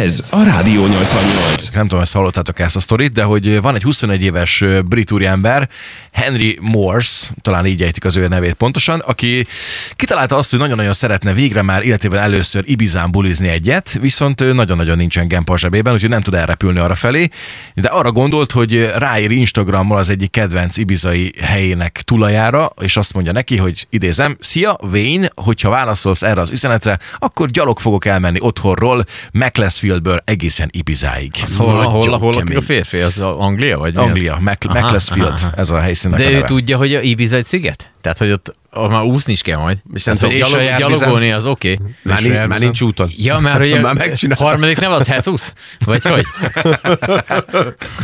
Ez a Rádió 88. Nem tudom, ezt hallottátok ezt a sztorit, de hogy van egy 21 éves brit úriember, Henry Morse, talán így ejtik az ő nevét pontosan, aki kitalálta azt, hogy nagyon-nagyon szeretne végre már életében először Ibizán bulizni egyet, viszont nagyon-nagyon nincsen gempa zsebében, úgyhogy nem tud elrepülni arra felé, de arra gondolt, hogy ráír Instagrammal az egyik kedvenc ibizai helyének tulajára, és azt mondja neki, hogy idézem, szia, Wayne, hogyha válaszolsz erre az üzenetre, akkor gyalog fogok elmenni otthonról, Macclesfieldből egészen Ibizáig. Az hol, hol, hol, a férfi? Az Anglia? Vagy Anglia, Mac- Aha, Macclesfield, ez a helyszínnek De a ő neve. tudja, hogy a Ibiza egy sziget? Tehát, hogy ott ott már úszni is kell majd. És nem Tehát, hogy tudom, gyalog, gyalogolni az oké. Okay. Már, nincs, már nincs úton. Ja, mert hogy a Már megcsináltam. harmadik nem az Jesus? Vagy hogy?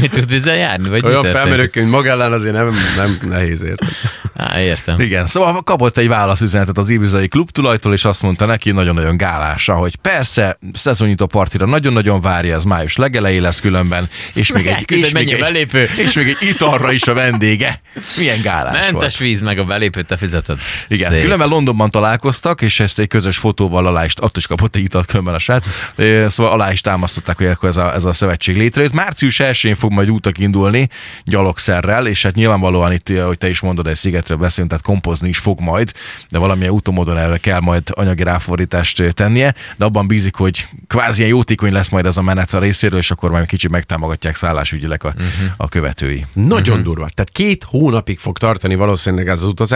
Hogy tud vizen járni? Vagy Olyan felmerők, mint Magellán azért nem, nem nehéz érted. Á, értem. Igen, szóval kapott egy válaszüzenetet az Ibizai klubtulajtól, és azt mondta neki nagyon-nagyon gálása, hogy persze, szezonnyitó partira nagyon-nagyon várja, ez május legelején lesz különben, és még egy, és még egy, belépő. és még egy italra is a vendége. Milyen gálás volt. Mentes víz meg a belépőt, te fizeted. Igen, Szép. különben Londonban találkoztak, és ezt egy közös fotóval alá is, attól is kapott egy italt különben a srác, szóval alá is támasztották, hogy akkor ez a, ez a szövetség létrejött. Március 1-én fog majd útak indulni gyalogszerrel, és hát nyilvánvalóan itt, hogy te is mondod, egy szigetről beszélünk, tehát kompozni is fog majd, de valamilyen utomódon erre kell majd anyagi ráfordítást tennie, de abban bízik, hogy kvázi ilyen jótékony lesz majd ez a menet a részéről, és akkor majd kicsit megtámogatják szállásügyileg a, uh-huh. a követői. Nagyon durva. Tehát két hónapig fog tartani valószínűleg ez az utazás,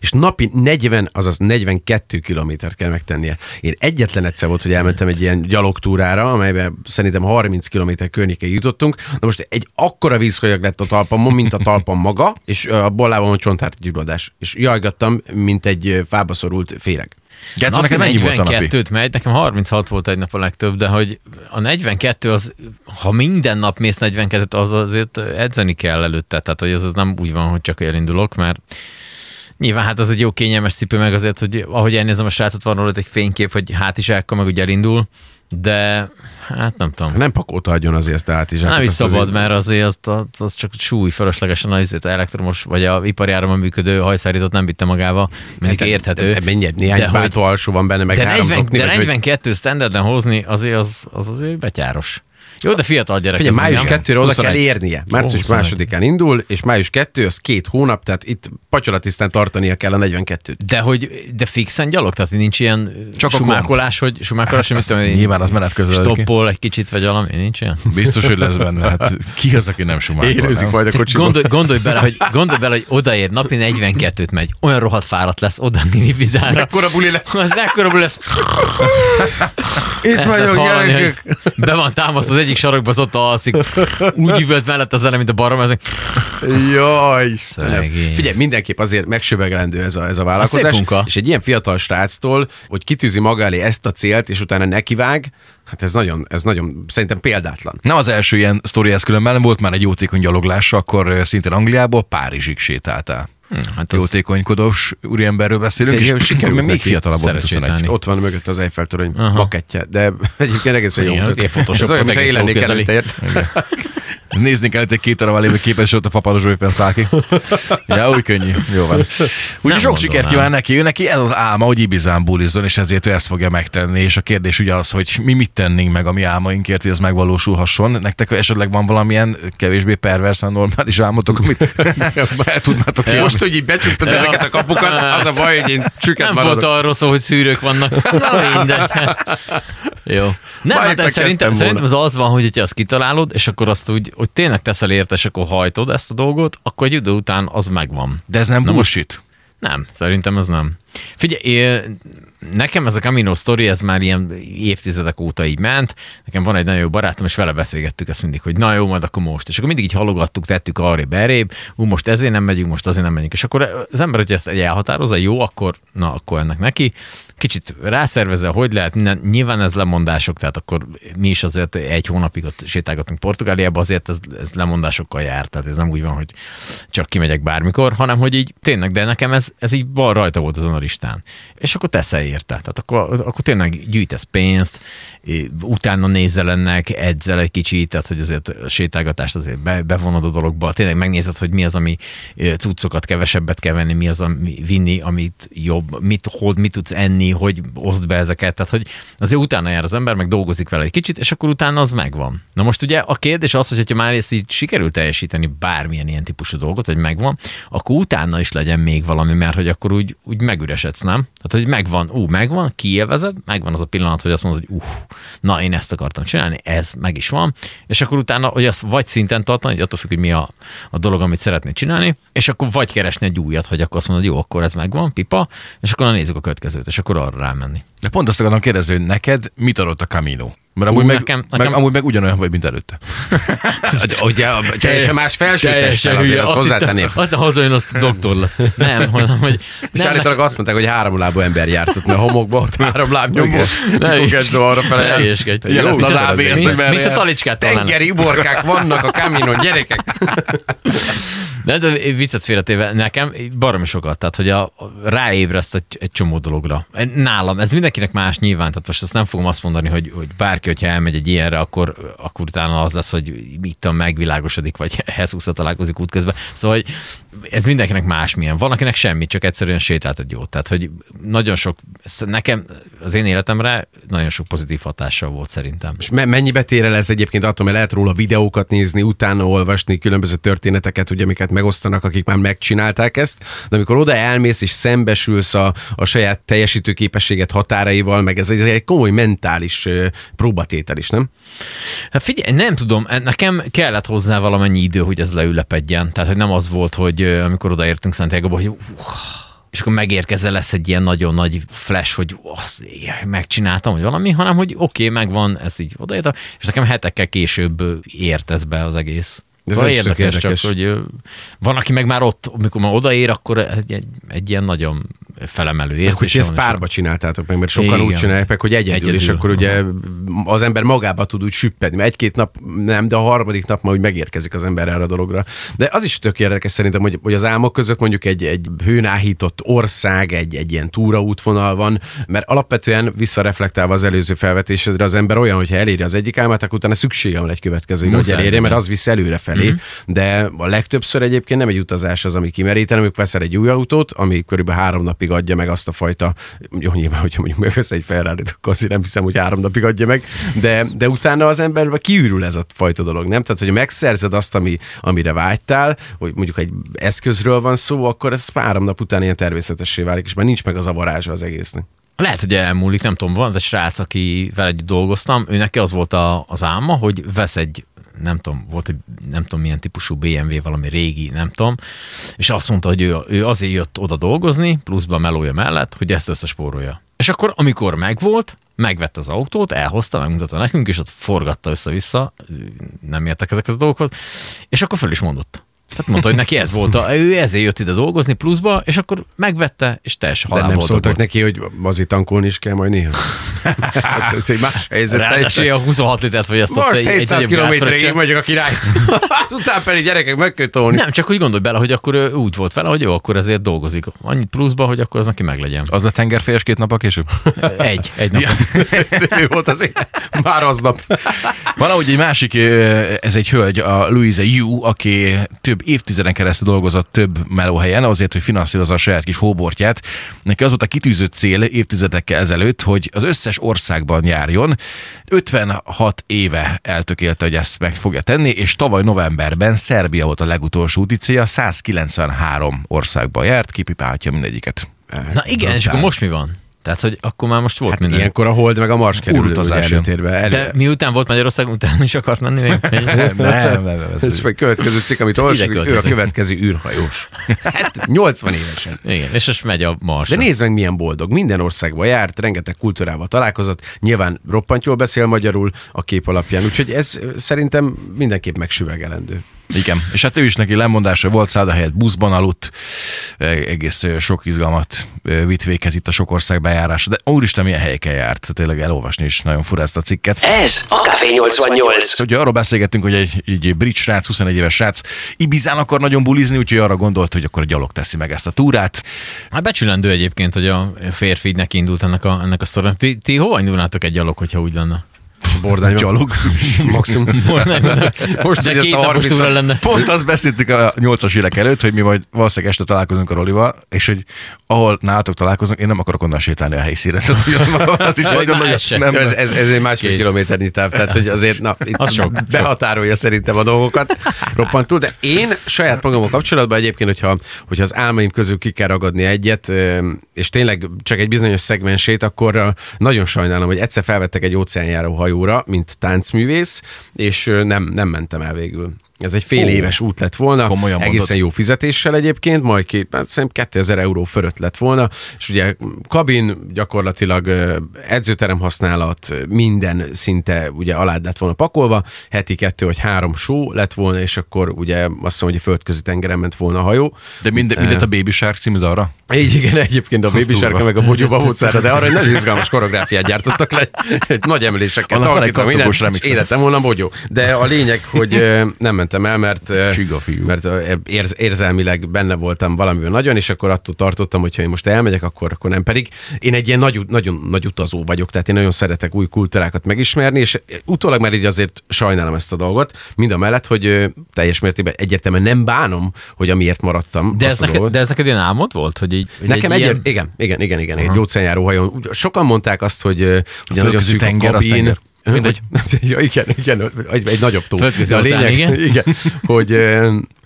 és napi 40, azaz 42 kilométert kell megtennie. Én egyetlen egyszer volt, hogy elmentem egy ilyen gyalogtúrára, amelyben szerintem 30 kilométer környékig jutottunk. Na most egy akkora vízkajak lett a talpamon, mint a talpam maga, és a bollában csontárgyulladás. És jajgattam, mint egy fába szorult féreg. Gerca, neked mennyi volt a napi? 42-t megy, nekem 36 volt egy nap a legtöbb, de hogy a 42 az, ha minden nap mész 42-t, az azért edzeni kell előtte, tehát hogy ez az nem úgy van, hogy csak elindulok, mert Nyilván hát az egy jó kényelmes cipő, meg azért, hogy ahogy elnézem a srácot, van róla egy fénykép, hogy hátizsákkal meg úgy elindul, de hát nem tudom. Nem pakolta agyon azért ezt a hátizsákot. Nem is szabad, azért- mert azért az, az, az csak súly fölöslegesen az azért elektromos, vagy a ipari áramon működő hajszárítót nem vitte magával, mondjuk Hát, érthető. Néhány, néhány de, bátó alsó van benne, meg de, három 40, zokni, de vagy hogy- 42 standarden hozni, azért az, az azért betyáros. Jó, de fiatal gyerek. Figyelj, május nem. 2-re oda kell 21. érnie. Március 21. másodikán indul, és május 2 az két hónap, tehát itt patyolatisztán tartania kell a 42-t. De hogy de fixen gyalog, tehát nincs ilyen Csak sumákolás, hogy sumákolás, hogy mit tudom, én, Nyilván az menet közben. stoppol egy kicsit, vagy valami, nincs ilyen? Biztos, hogy lesz benne. Hát ki az, aki nem sumákol? Érőzik majd a kocsiban. Gondolj, gondolj, bele, hogy, gondolj bele, hogy odaér, napi 42-t megy, olyan rohadt fáradt lesz oda Ninivizára. Mekkora buli lesz? Az mekkora buli lesz. Itt vagyok, gyerekek! Be van támaszt az egyik sarokba, az ott alszik. Úgy üvölt mellett az elem, mint a barom. Ezek. Jaj, Istenem. Figyelj, mindenképp azért megsövegelendő ez a, ez a vállalkozás. munka. És egy ilyen fiatal sráctól, hogy kitűzi maga elé ezt a célt, és utána nekivág, hát ez nagyon, ez nagyon szerintem példátlan. Nem az első ilyen sztori ez különben, volt már egy jótékony gyaloglása, akkor szintén Angliából Párizsig sétáltál. Hát az, Jótékonykodós úriemberről beszélünk, és sikerült még fiatalabb volt, Szeret 21. sétálni. Ott van mögött az Eiffel torony makettje, de egyébként egészen jó. Ez olyan, mintha élennék kezeli. előtte, ért. Nézni kellett egy két darab lévő képet, és ott a fapadosból éppen száll ki. Ja, úgy könnyű. Jó van. Úgyhogy sok sikert kíván neki. Ő neki ez az álma, hogy Ibizán bulizzon, és ezért ő ezt fogja megtenni. És a kérdés ugye az, hogy mi mit tennénk meg a mi álmainkért, hogy ez megvalósulhasson. Nektek esetleg van valamilyen kevésbé perversen normális álmotok, amit el tudnátok élni? Most, hogy így becsuktad ezeket a kapukat, az a baj, hogy én csüket nem volt maradok. arról szó, hogy szűrők vannak. Na mindegy. Jó. Nem, hát szerintem, szerintem az az van, hogy hogyha azt kitalálod, és akkor azt úgy, hogy tényleg teszel érte, és akkor hajtod ezt a dolgot, akkor egy idő után az megvan. De ez nem bullshit. Nem, szerintem ez nem. Figyelj, nekem ez a Camino Story, ez már ilyen évtizedek óta így ment. Nekem van egy nagyon jó barátom, és vele beszélgettük ezt mindig, hogy na jó, majd akkor most. És akkor mindig így halogattuk, tettük arrébb, berébb, ú, most ezért nem megyünk, most azért nem megyünk. És akkor az ember, hogy ezt egy elhatározza, jó, akkor, na, akkor ennek neki. Kicsit rászervezze, hogy lehet, nyilván ez lemondások, tehát akkor mi is azért egy hónapig ott sétálgatunk Portugáliába, azért ez, ez lemondásokkal jár, tehát ez nem úgy van, hogy csak kimegyek bármikor, hanem hogy így tényleg, de nekem ez, ez így bal rajta volt az a listán. És akkor teszel érte. Tehát akkor, akkor tényleg gyűjtesz pénzt, utána nézel ennek, edzel egy kicsit, tehát hogy azért a sétálgatást azért be, bevonod a dologba, tényleg megnézed, hogy mi az, ami cuccokat kevesebbet kell venni, mi az, ami vinni, amit jobb, mit hold, mit tudsz enni, hogy oszd be ezeket. Tehát, hogy azért utána jár az ember, meg dolgozik vele egy kicsit, és akkor utána az megvan. Na most ugye a kérdés az, hogy ha már ezt így sikerül teljesíteni bármilyen ilyen típusú dolgot, hogy megvan, akkor utána is legyen még valami, mert hogy akkor úgy, úgy megüresedsz, nem? Tehát, hogy megvan, ú, megvan, kiélvezed, megvan az a pillanat, hogy azt mondod, hogy uff, na, én ezt akartam csinálni, ez meg is van, és akkor utána, hogy azt vagy szinten tartani, hogy attól függ, hogy mi a, a dolog, amit szeretnél csinálni, és akkor vagy keresni egy újat, hogy akkor azt mondod, jó, akkor ez megvan, pipa, és akkor nézzük a következőt, és akkor arra rámenni. De pont azt akarom kérdezni, hogy neked mit adott a Camino? Mert amúgy, Ú, meg, nekem- meg, nekem- amúgy meg ugyanolyan vagy, mint előtte. Ugye, teljesen más felsőtesttel azért azt hozzátenném. Azt a hazajön, azt a doktor lesz. Nem, hanem, hogy És nem, állítólag azt mondták, hogy három lábú ember járt ott, mert a homokba ott három lábnyom volt. Ne is. Arra ne fele. hülyeskedj. Ilyen lesz Mint az a- ABS, mint- hogy merre Mint a talicskát talán. Tengeri uborkák vannak a kaminon, gyerekek. De, de viccet félretéve, nekem baromi sokat, tehát hogy a, a ráébreszt egy, egy csomó dologra. Nálam, ez mindenkinek más nyilván, tehát most azt nem fogom azt mondani, hogy, hogy bárki, hogyha elmegy egy ilyenre, akkor, akkor utána az lesz, hogy mit tudom, megvilágosodik, vagy Jesus találkozik útközben. Szóval, hogy ez mindenkinek másmilyen. Van, akinek semmi, csak egyszerűen sétált egy jót. Tehát, hogy nagyon sok, nekem az én életemre nagyon sok pozitív hatással volt szerintem. És me- mennyibe tér el ez egyébként attól, mert lehet róla videókat nézni, utána olvasni, különböző történeteket, ugye, amiket megosztanak, akik már megcsinálták ezt, de amikor oda elmész és szembesülsz a, a saját teljesítő képességet határaival, meg ez, ez egy komoly mentális ö, próbatétel is, nem? Hát figyelj, nem tudom, nekem kellett hozzá valamennyi idő, hogy ez leülepedjen. Tehát, hogy nem az volt, hogy amikor odaértünk Santiago-ba, hogy uh, és akkor megérkezel, lesz egy ilyen nagyon nagy flash, hogy azt megcsináltam, vagy valami, hanem hogy oké, okay, megvan, ez így odaértem, és nekem hetekkel később ért ez be az egész. Ez szóval érdekes, érdekes. csak, hogy van, aki meg már ott, amikor már odaér, akkor egy, egy, egy ilyen nagyon felemelő Hogy érzés. ti ezt párba csináltátok meg, mert sokan Igen. úgy csinálják hogy egyedül, egyedül, és akkor ugye az ember magába tud úgy süppedni, mert egy-két nap nem, de a harmadik nap már úgy megérkezik az ember erre a dologra. De az is tök érdekes szerintem, hogy, hogy az álmok között mondjuk egy, egy hőnáhított ország, egy, egy ilyen túraútvonal van, mert alapvetően visszareflektálva az előző felvetésedre az ember olyan, hogyha eléri az egyik álmát, akkor utána szüksége van egy következő, hogy elérje, mert az visz előre felé. Mhm. De a legtöbbször egyébként nem egy utazás az, ami kimerít, hanem veszel egy új autót, ami körülbelül három napig adja meg azt a fajta, jó, nyilván, hogyha mondjuk megvesz egy ferrari akkor azért nem hiszem, hogy három napig adja meg, de, de utána az emberbe kiürül ez a fajta dolog, nem? Tehát, hogy megszerzed azt, ami, amire vágytál, hogy mondjuk egy eszközről van szó, akkor ez három nap után ilyen természetessé válik, és már nincs meg az a varázsa az egésznek. Lehet, hogy elmúlik, nem tudom, van az egy srác, akivel együtt dolgoztam, ő neki az volt a, az álma, hogy vesz egy nem tudom, volt egy nem tudom milyen típusú BMW, valami régi, nem tudom, és azt mondta, hogy ő, ő azért jött oda dolgozni, pluszban melója mellett, hogy ezt összespórolja. És akkor, amikor megvolt, megvette az autót, elhozta, megmutatta nekünk, és ott forgatta össze-vissza, nem értek ezekhez a dolgokhoz, és akkor föl is mondott. Tehát mondta, hogy neki ez volt, a, ő ezért jött ide dolgozni pluszba, és akkor megvette, és teljes De nem szóltak volt. neki, hogy azért tankolni is kell majd néha. az, az egy más helyzet. Ráadásul a 26 litert fogyasztott Most egy, egy 700 nagyobb kilométerig én vagyok a király. Azután pedig gyerekek meg kell tolni. Nem, csak hogy gondolj bele, hogy akkor ő úgy volt vele, hogy jó, akkor ezért dolgozik. Annyit pluszba, hogy akkor az neki meglegyen. Az a tengerfejes két nap később? Egy, egy nap. ő volt azért már aznap. Valahogy egy másik, ez egy hölgy, a Louisa Yu, aki több évtizeden keresztül dolgozott több melóhelyen, azért, hogy finanszírozza a saját kis hóbortját. Neki az volt a kitűzött cél évtizedekkel ezelőtt, hogy az összes országban járjon. 56 éve eltökélte, hogy ezt meg fogja tenni, és tavaly novemberben Szerbia volt a legutolsó úti célja, 193 országban járt, kipipálhatja mindegyiket. Na igen, és akkor most mi van? Tehát, hogy akkor már most volt Hát minden. ilyenkor a hold meg a mars kerül jön. előtérbe. Elő. De miután volt Magyarország, utána is akart menni még? Nem, nem, nem. Ez, meg következő cikk, amit olvasok, ő a következő űrhajós. Hát 80 évesen. Igen, és most megy a Marsra. De nézd meg, milyen boldog. Minden országba járt, rengeteg kultúrával találkozott. Nyilván roppant jól beszél magyarul a kép alapján, úgyhogy ez szerintem mindenképp megsüvegelendő. Igen, és hát ő is neki lemondása volt, szállt a helyett buszban aludt, E- egész ö, sok izgalmat ö, vitt véghez itt a sok ország bejárása, de úristen, milyen helyeken járt, tényleg elolvasni is nagyon fura ezt a cikket. Ez a Café 88. Ugye arról beszélgettünk, hogy egy, egy brit srác, 21 éves srác Ibizán akar nagyon bulizni, úgyhogy arra gondolt, hogy akkor gyalog teszi meg ezt a túrát. Hát becsülendő egyébként, hogy a férfi így neki indult ennek a, ennek a sztorinak. Ti, ti hova indulnátok egy gyalog, hogyha úgy lenne? Bordány gyalog. Maximum. Most, De hogy ezt a napos 30 túra lenne. Pont azt beszéltük a 80-as évek előtt, hogy mi majd valószínűleg este találkozunk a Rolival, és hogy ahol nálatok találkozunk, én nem akarok onnan sétálni a helyszínen. Tehát, hogy az is nagyon nagy, nem, Ez, ez, ez egy másfél Kész. kilométernyi táv, tehát hogy azért na, itt Az sok, behatárolja szerintem a dolgokat roppantul, de én saját magammal kapcsolatban egyébként, hogyha, hogyha az álmaim közül ki kell ragadni egyet, és tényleg csak egy bizonyos szegmensét, akkor nagyon sajnálom, hogy egyszer felvettek egy óceánjáró hajóra, mint táncművész, és nem, nem mentem el végül. Ez egy fél Ó. éves út lett volna, Komolyan egészen mondod. jó fizetéssel egyébként, majd két, hát szerintem 2000 euró fölött lett volna, és ugye kabin gyakorlatilag edzőterem használat, minden szinte ugye alád lett volna pakolva, heti kettő vagy három só lett volna, és akkor ugye azt hiszem, hogy a földközi tengeren ment volna a hajó. de mind, mindent a Baby Shark című dalra? Így igen, egyébként a Baby. Shark meg a Bogyóba módszerre, de arra egy nagyon izgalmas koreográfiát gyártottak le, egy nagy emelésekkel, Annak van egy minden, életem volna Bogyó. De a lényeg, hogy nem mentem el, mert, fiú. mert ö, érz, érzelmileg benne voltam valamiben nagyon, és akkor attól tartottam, hogy ha én most elmegyek, akkor, akkor nem. Pedig én egy ilyen nagy, nagyon nagy utazó vagyok, tehát én nagyon szeretek új kultúrákat megismerni, és utólag már így azért sajnálom ezt a dolgot, mind a mellett, hogy teljes mértékben egyértelműen nem bánom, hogy amiért maradtam. De ez, a neked, de ez neked ilyen álmod volt? Hogy így, hogy Nekem egy ilyen... igen, igen, igen, igen, egy óceánjáró hajón. Sokan mondták azt, hogy ugye nagyon szűk tenger, a kabin. Mindegy. ja, igen, igen, egy, egy nagyobb tó. Földközi De a lényeg, igen. igen, hogy,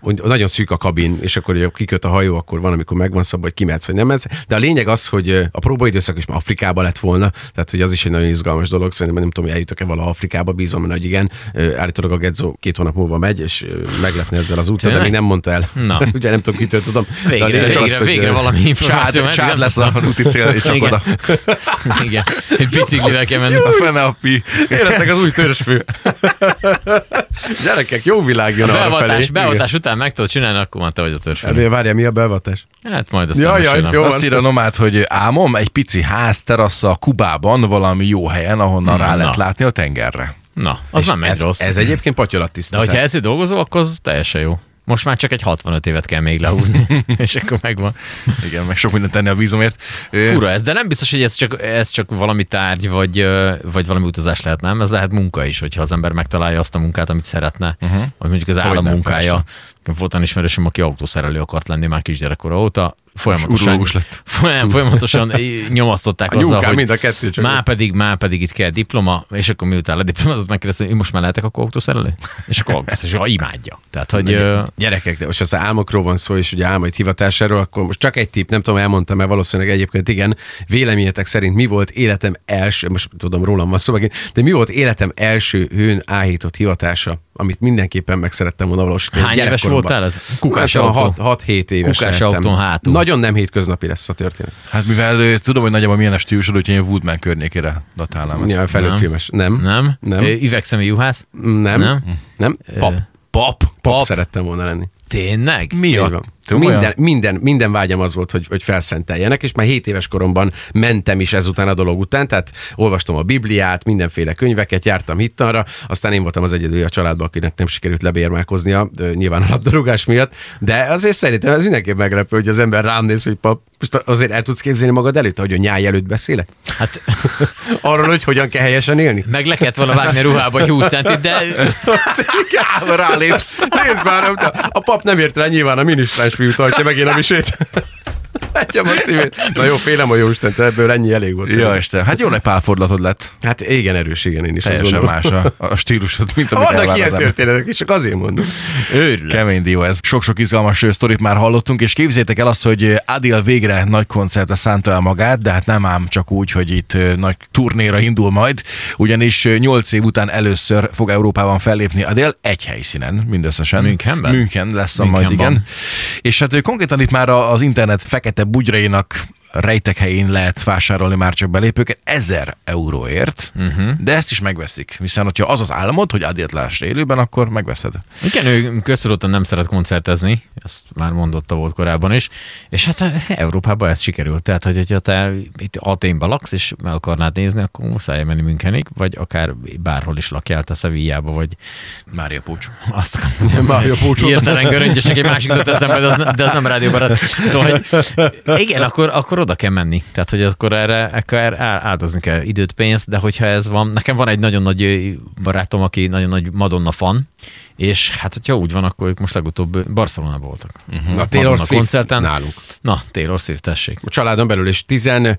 hogy nagyon szűk a kabin, és akkor ugye kiköt a hajó, akkor van, amikor megvan szabva, hogy kimehetsz, vagy nem mehetsz. De a lényeg az, hogy a próbaidőszak is már Afrikába lett volna, tehát hogy az is egy nagyon izgalmas dolog. Szerintem nem tudom, hogy eljutok-e valaha Afrikába, bízom, hogy igen. Állítólag a Gedzo két hónap múlva megy, és meglepne ezzel az úttal, de még nem mondta el. Na. ugye nem tudom, kitől tudom. De Végre, lényeg végre, az, hogy, végre valami információ. Csád, csád lesz a úti cél, és csak Igen. oda. Igen, egy biciklivel kell menni. A fene a pi. Én leszek az új törzsfő. Gyerekek, jó világ jön arra felé. Beavatás, beavatás után meg tudod csinálni, akkor már te vagy a törzsfő. Várjál, mi a beavatás? Hát majd azt Jaj, jaj, jó. Azt írja a nomád, hogy álmom egy pici ház terasza Kubában, valami jó helyen, ahonnan rá Na. lehet látni a tengerre. Na, az nem egy ez, rossz. ez egyébként De patyolattiszta. hogyha ezzel dolgozol, akkor az teljesen jó. Most már csak egy 65 évet kell még lehúzni, és akkor megvan. Igen, meg sok mindent tenni a vízumért. Fura ez, de nem biztos, hogy ez csak, ez csak valami tárgy, vagy, vagy valami utazás lehet, nem? Ez lehet munka is, hogyha az ember megtalálja azt a munkát, amit szeretne, uh-huh. vagy mondjuk az állam munkája. Volt olyan ismerősöm, aki autószerelő akart lenni már kisgyerekkora óta, folyamatosan, lett. folyam- folyamatosan nyomasztották A azzal, nyúlkán hogy mind a kettő csak. már pedig, már pedig itt kell diploma, és akkor miután lediplomázott, megkérdeztem, hogy most már lehetek akkor autószerelő? És akkor és imádja. Tehát, hogy ö, Gyerekek, de most az álmokról van szó, és ugye álmaid hivatásáról, akkor most csak egy tipp, nem tudom, elmondtam, mert valószínűleg egyébként igen, véleményetek szerint mi volt életem első, most tudom, rólam van szó megint, de mi volt életem első hőn áhított hivatása, amit mindenképpen meg szerettem volna valósítani. Hány éves voltál ez? Kukás Hát, autó. 6-7 éves Kukás lehettem. autón hátul. Nagyon nem hétköznapi lesz a történet. Hát mivel tudom, hogy nagyjából milyen a stílusod, úgyhogy én Woodman környékére datálnám ezt. Ja, felnőtt Nem. filmes. Nem. nem? Nem. Üvegszemű juhász? Nem. Nem? Nem. Pap. Pap. Pap Pap. szerettem volna lenni. Tényleg? Mi a? Komolyan? Minden, minden, minden vágyam az volt, hogy, hogy felszenteljenek, és már 7 éves koromban mentem is ezután a dolog után, tehát olvastam a Bibliát, mindenféle könyveket, jártam hittanra, aztán én voltam az egyedül a családban, akinek nem sikerült lebérmálkoznia, nyilván a labdarúgás miatt, de azért szerintem ez mindenképp meglepő, hogy az ember rám néz, hogy pap, most azért el tudsz képzelni magad előtt, hogy a nyáj előtt beszélek? Hát Arról, hogy hogyan kell helyesen élni? meg le kellett volna vágni ruhába egy 20 centit, de Kába rálépsz. Nézd már, a, a pap nem ért rá, nyilván a minisztráns fiú tartja meg én a misét. Látjam a szívét. Na jó, félem a jó Isten, ebből ennyi elég volt. Ja. Isten. Hát jó nagy pálfordulatod lett. Hát igen, erős, igen, én is Teljesen más a, a stílusod, mint amit Vannak ilyen történetek is, csak azért mondom. őrület. Kemény dió ez. Sok-sok izgalmas sztorit már hallottunk, és képzétek el azt, hogy Adil végre nagy koncertre szánta el magát, de hát nem ám csak úgy, hogy itt nagy turnéra indul majd, ugyanis 8 év után először fog Európában fellépni Adil egy helyszínen, mindösszesen. Münchenben? München lesz a majd, Münchenben. igen. És hát konkrétan itt már a- az internet fekete bugyrainak rejtek helyén lehet vásárolni már csak belépőket 1000 euróért, uh-huh. de ezt is megveszik. Hiszen, hogyha az az álmod, hogy Adilt láss élőben, akkor megveszed. Igen, ő köztudottan nem szeret koncertezni, ezt már mondotta volt korábban is, és hát Európában ez sikerült. Tehát, hogy hogyha te itt Aténban laksz, és meg akarnád nézni, akkor muszáj menni Münchenig, vagy akár bárhol is lakjál, te Sevillába, vagy Mária Pócs. azt akartam. Mária Pócsot. Hirtelen göröngyösek egy másik eszembe, de az, de az nem rádióbarát. Szóval, hogy igen, akkor, akkor oda kell menni. Tehát, hogy akkor erre akkor áldozni kell időt, pénzt, de hogyha ez van, nekem van egy nagyon nagy barátom, aki nagyon nagy Madonna fan, és hát, hogyha úgy van, akkor ők most legutóbb Barcelonában voltak. Uh-huh. Na, Taylor Madonna Swift koncerten. nálunk. Na, Taylor Swift, tessék. A családon belül is 16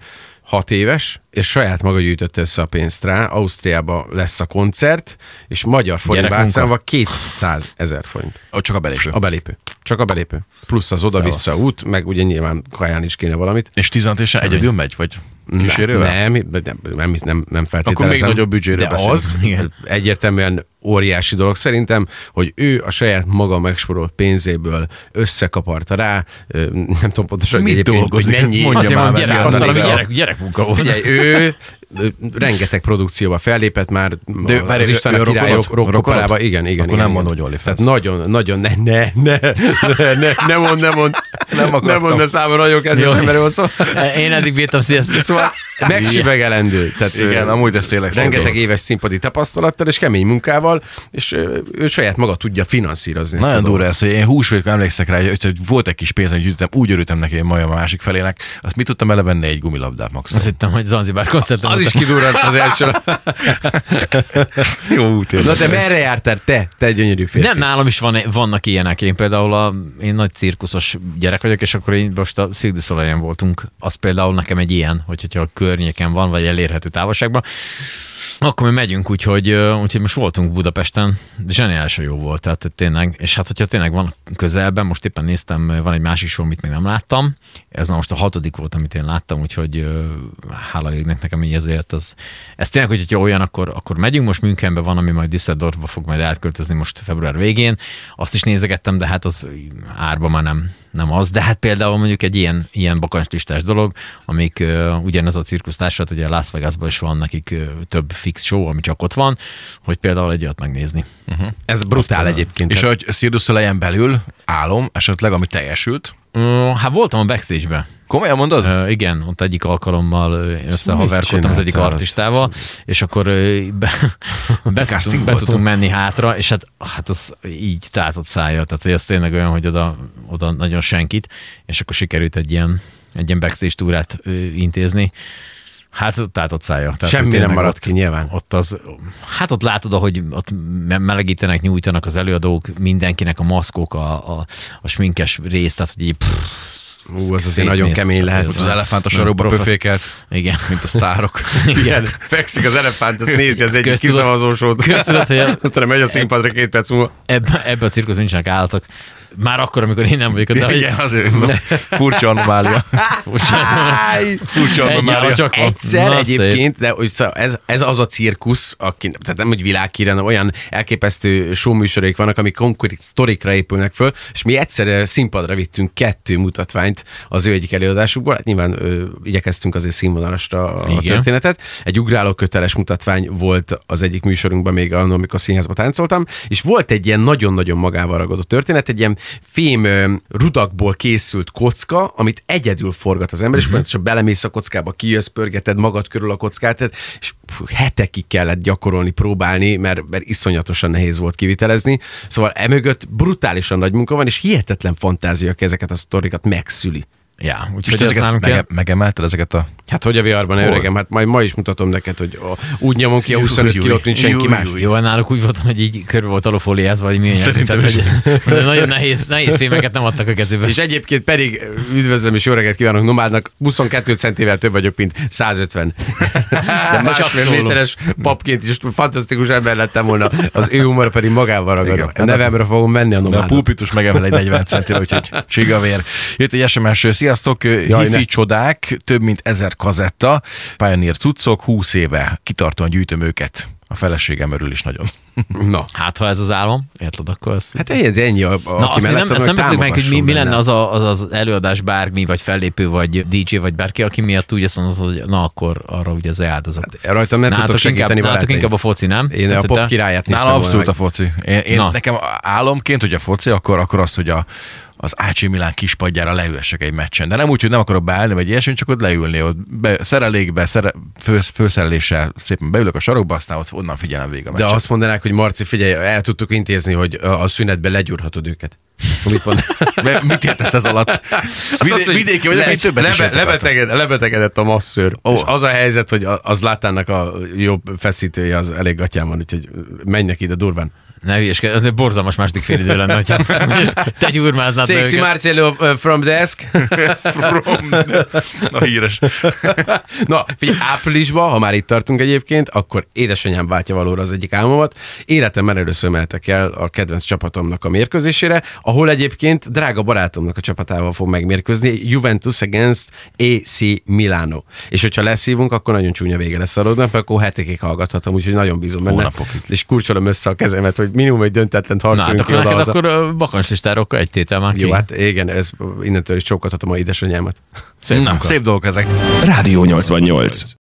éves, és saját maga gyűjtötte össze a pénzt rá. Ausztriába lesz a koncert, és magyar Gyerekmunka. átszámolva 200 ezer forint. Ott csak a belépő. A belépő. Csak a belépő. Plusz az oda-vissza út, meg ugye nyilván kaján is kéne valamit. És 16 évesen egyedül megy? Vagy kísérővel? Nem, nem, nem, nem, nem feltételezem. Akkor még nagyobb büdzséről De az Igen. egyértelműen óriási dolog szerintem, hogy ő a saját maga megsporolt pénzéből összekaparta rá, nem tudom pontosan, Mit hogy egyébként, dolgozik? hogy mennyi, Mondja Azért már mondom, gyerek, elég gyerek, gyerekmunka volt. Figyelj, ő rengeteg produkcióba fellépett már De ő- az ő- István ő a király. Rokonod? Igen, igen. Akkor igen, nem mondod, hogy. Tehát nagyon, nagyon, ne, ne, ne, ne, ne, ne mond, ne mond. Nem akartam. Nem mond, de számomra nagyon kedves szó. Én eddig bírtam, sziasztok. Szóval megsüvegelendő. Tehát, Igen, amúgy ez tényleg Rengeteg dolog. éves színpadi tapasztalattal és kemény munkával, és ö, ő saját maga tudja finanszírozni. a Nagyon durva ez, hogy én húsvétkor emlékszek rá, hogy, hogy volt egy kis pénz, hogy gyűjtöttem, úgy örültem neki, hogy majd a másik felének. Azt mit tudtam elevenni egy gumilabdát maximum. Azt hittem, hogy Zanzibár koncerten. Az is kidurrant az első. Jó, Na de merre jártál te, te gyönyörű férfi? Nem, nálam is van, vannak ilyenek. Én például a, én nagy cirkuszos gyerek vagyok, és akkor én most a Cirque voltunk. Az például nekem egy ilyen, hogy, hogyha a környéken van, vagy elérhető távolságban, akkor mi megyünk, úgyhogy, úgyhogy most voltunk Budapesten, de zseniálisan jó volt, tehát tényleg, és hát hogyha tényleg van közelben, most éppen néztem, van egy másik show, amit még nem láttam, ez már most a hatodik volt, amit én láttam, úgyhogy hála égnek nekem így ezért, ez, ez tényleg, hogy hogyha olyan, akkor, akkor megyünk, most Münchenben van, ami majd Düsseldorfba fog majd átköltözni most február végén, azt is nézegettem, de hát az árba már nem, nem az, de hát például mondjuk egy ilyen, ilyen bakancslistás dolog, amik uh, ugyanez a cirkusztársat, ugye Las Vegasban is van nekik uh, több fix show, ami csak ott van, hogy például egy olyat megnézni. Ez brutál egyébként. És hogy Soleil-en belül álom, esetleg, ami teljesült. Hát voltam a backstage-be. Komolyan mondod? Uh, igen, ott egyik alkalommal ö, összehaverkodtam az egyik artistával, és akkor ö, be, be, tudtunk, be tudtunk menni hátra, és hát, hát az így tátott szája, tehát ez tényleg olyan, hogy oda, oda nagyon senkit, és akkor sikerült egy ilyen, egy ilyen backstage túrát ö, intézni. Hát tátott szája. Tehát, Semmi nem maradt ott, ki nyilván. Ott az, hát ott látod, hogy ott me- melegítenek, nyújtanak az előadók, mindenkinek a maszkok, a, a, a sminkes rész, tehát hogy így, pff, Ú, az azért nagyon kemény lehet. ez Az elefántos Nem, sarokba pöféket, igen. mint a sztárok. Igen, fekszik az elefánt, azt nézi az egyik kiszavazósót. köztudott, hogy a- Utána megy a színpadra két perc múlva. Ebbe, ebbe a cirkusz nincsenek állatok. Már akkor, amikor én nem vagyok ott, de Igen, azért furcsa anomália. Furcsa anomália. arra csak van. Egyszer Na, egyébként, de hogy szóval ez, ez az a cirkusz, aki, tehát nem hogy világhíre, hanem olyan elképesztő showműsoraik vannak, amik konkrét sztorikra épülnek föl, és mi egyszer színpadra vittünk kettő mutatványt az ő egyik előadásukból, hát nyilván ö, igyekeztünk azért színvonalasra a Igen. történetet. Egy ugráló köteles mutatvány volt az egyik műsorunkban még annól, amikor színházba táncoltam, és volt egy ilyen nagyon-nagyon magával ragadó történet, egy ilyen fém rudakból készült kocka, amit egyedül forgat az ember, és folyamatosan belemész a kockába, kijössz, pörgeted magad körül a kockát, tehát- és fú, hetekig kellett gyakorolni, próbálni, mert, mert iszonyatosan nehéz volt kivitelezni. Szóval emögött brutálisan nagy munka van, és hihetetlen fantázia, ezeket a sztorikat megszüli. Ja, úgyhogy ez ezeket nálunk mege- megemelted ezeket a... Hát hogy a VR-ban, Hol? öregem? Hát majd ma is mutatom neked, hogy a, úgy nyomom ki a 25 Júj, kilót, mint senki más. Jó, náluk úgy voltam, hogy így körbe volt alufóliázva, vagy milyen. Szerintem Tehát, hogy, nagyon nehéz, nehéz filmeket nem adtak a kezébe. És egyébként pedig üdvözlöm és jó reggelt kívánok Nomádnak, 22 centivel több vagyok, mint 150. De másfél méteres papként is fantasztikus ember lettem volna, az ő humor pedig magával ragadó. Igen. A nevemre fogom menni a De a Nomádnak. pulpitus megemel egy 40 centire, úgyhogy csigavér. Jött egy SMS, sziasztok, hifi ne. csodák, több mint ezer kazetta, Pioneer cuccok, 20 éve kitartóan gyűjtöm őket. A feleségem örül is nagyon. Na. Hát, ha ez az álom, érted, akkor ez... Hát ennyi, ennyi a, a Na, aki azt nem, azt nem meg, hogy mi, mi lenne az, a, az az előadás bármi, vagy fellépő, vagy DJ, vagy bárki, aki miatt úgy azt mondod, hogy na akkor arra ugye az áldozok. Rajtam nem tudtok Nálatok inkább, segíteni nálatok barátaim. inkább a foci, nem? Én a Tehát, pop te- királyát néztem Nálam volna abszolút a meg. foci. Én, én Na. nekem álomként, hogy a foci, akkor, akkor az, hogy a, az AC Milán kispadjára leülsek egy meccsen. De nem úgy, hogy nem akarok beállni, vagy ilyesmi, csak ott leülni, ott be, szerelékbe, szere, fő, főszereléssel szépen beülök a sarokba, aztán ott onnan figyelem végig a De meccset. azt mondanák, hogy Marci, figyelj, el tudtuk intézni, hogy a szünetben legyúrhatod őket. Mit mond? Mit értesz ez alatt? Vidé, az, hogy vidéki vagyok, le- én többet is lebe, rajta. lebeteged, lebetegedett a masszőr. Oh. És az a helyzet, hogy az látának a jobb feszítője az elég gatyán van, úgyhogy menj neki ide durván. Ne hülyeskedj, ez borzalmas második fél idő lenne, hogyha te gyurmáznád őket. Marcello uh, from desk. From. Na híres. Na, figyelj, áprilisban, ha már itt tartunk egyébként, akkor édesanyám váltja valóra az egyik álmomat. Életemben először mehetek el a kedvenc csapatomnak a mérkőzésére, ahol egyébként drága barátomnak a csapatával fog megmérkőzni, Juventus against AC Milano. És hogyha leszívunk, akkor nagyon csúnya vége lesz a roadmap, akkor hetekig hallgathatom, úgyhogy nagyon bízom benne. Hónapokig. És kurcsolom össze a kezemet, hogy minimum egy döntetlent Na, hát akkor ki neked akkor bakancslistára akkor egy tétel már ki. Jó, hát igen, ez, innentől is csókolhatom a édesanyámat. Szép Na, szép dolgok ezek. Rádió 88.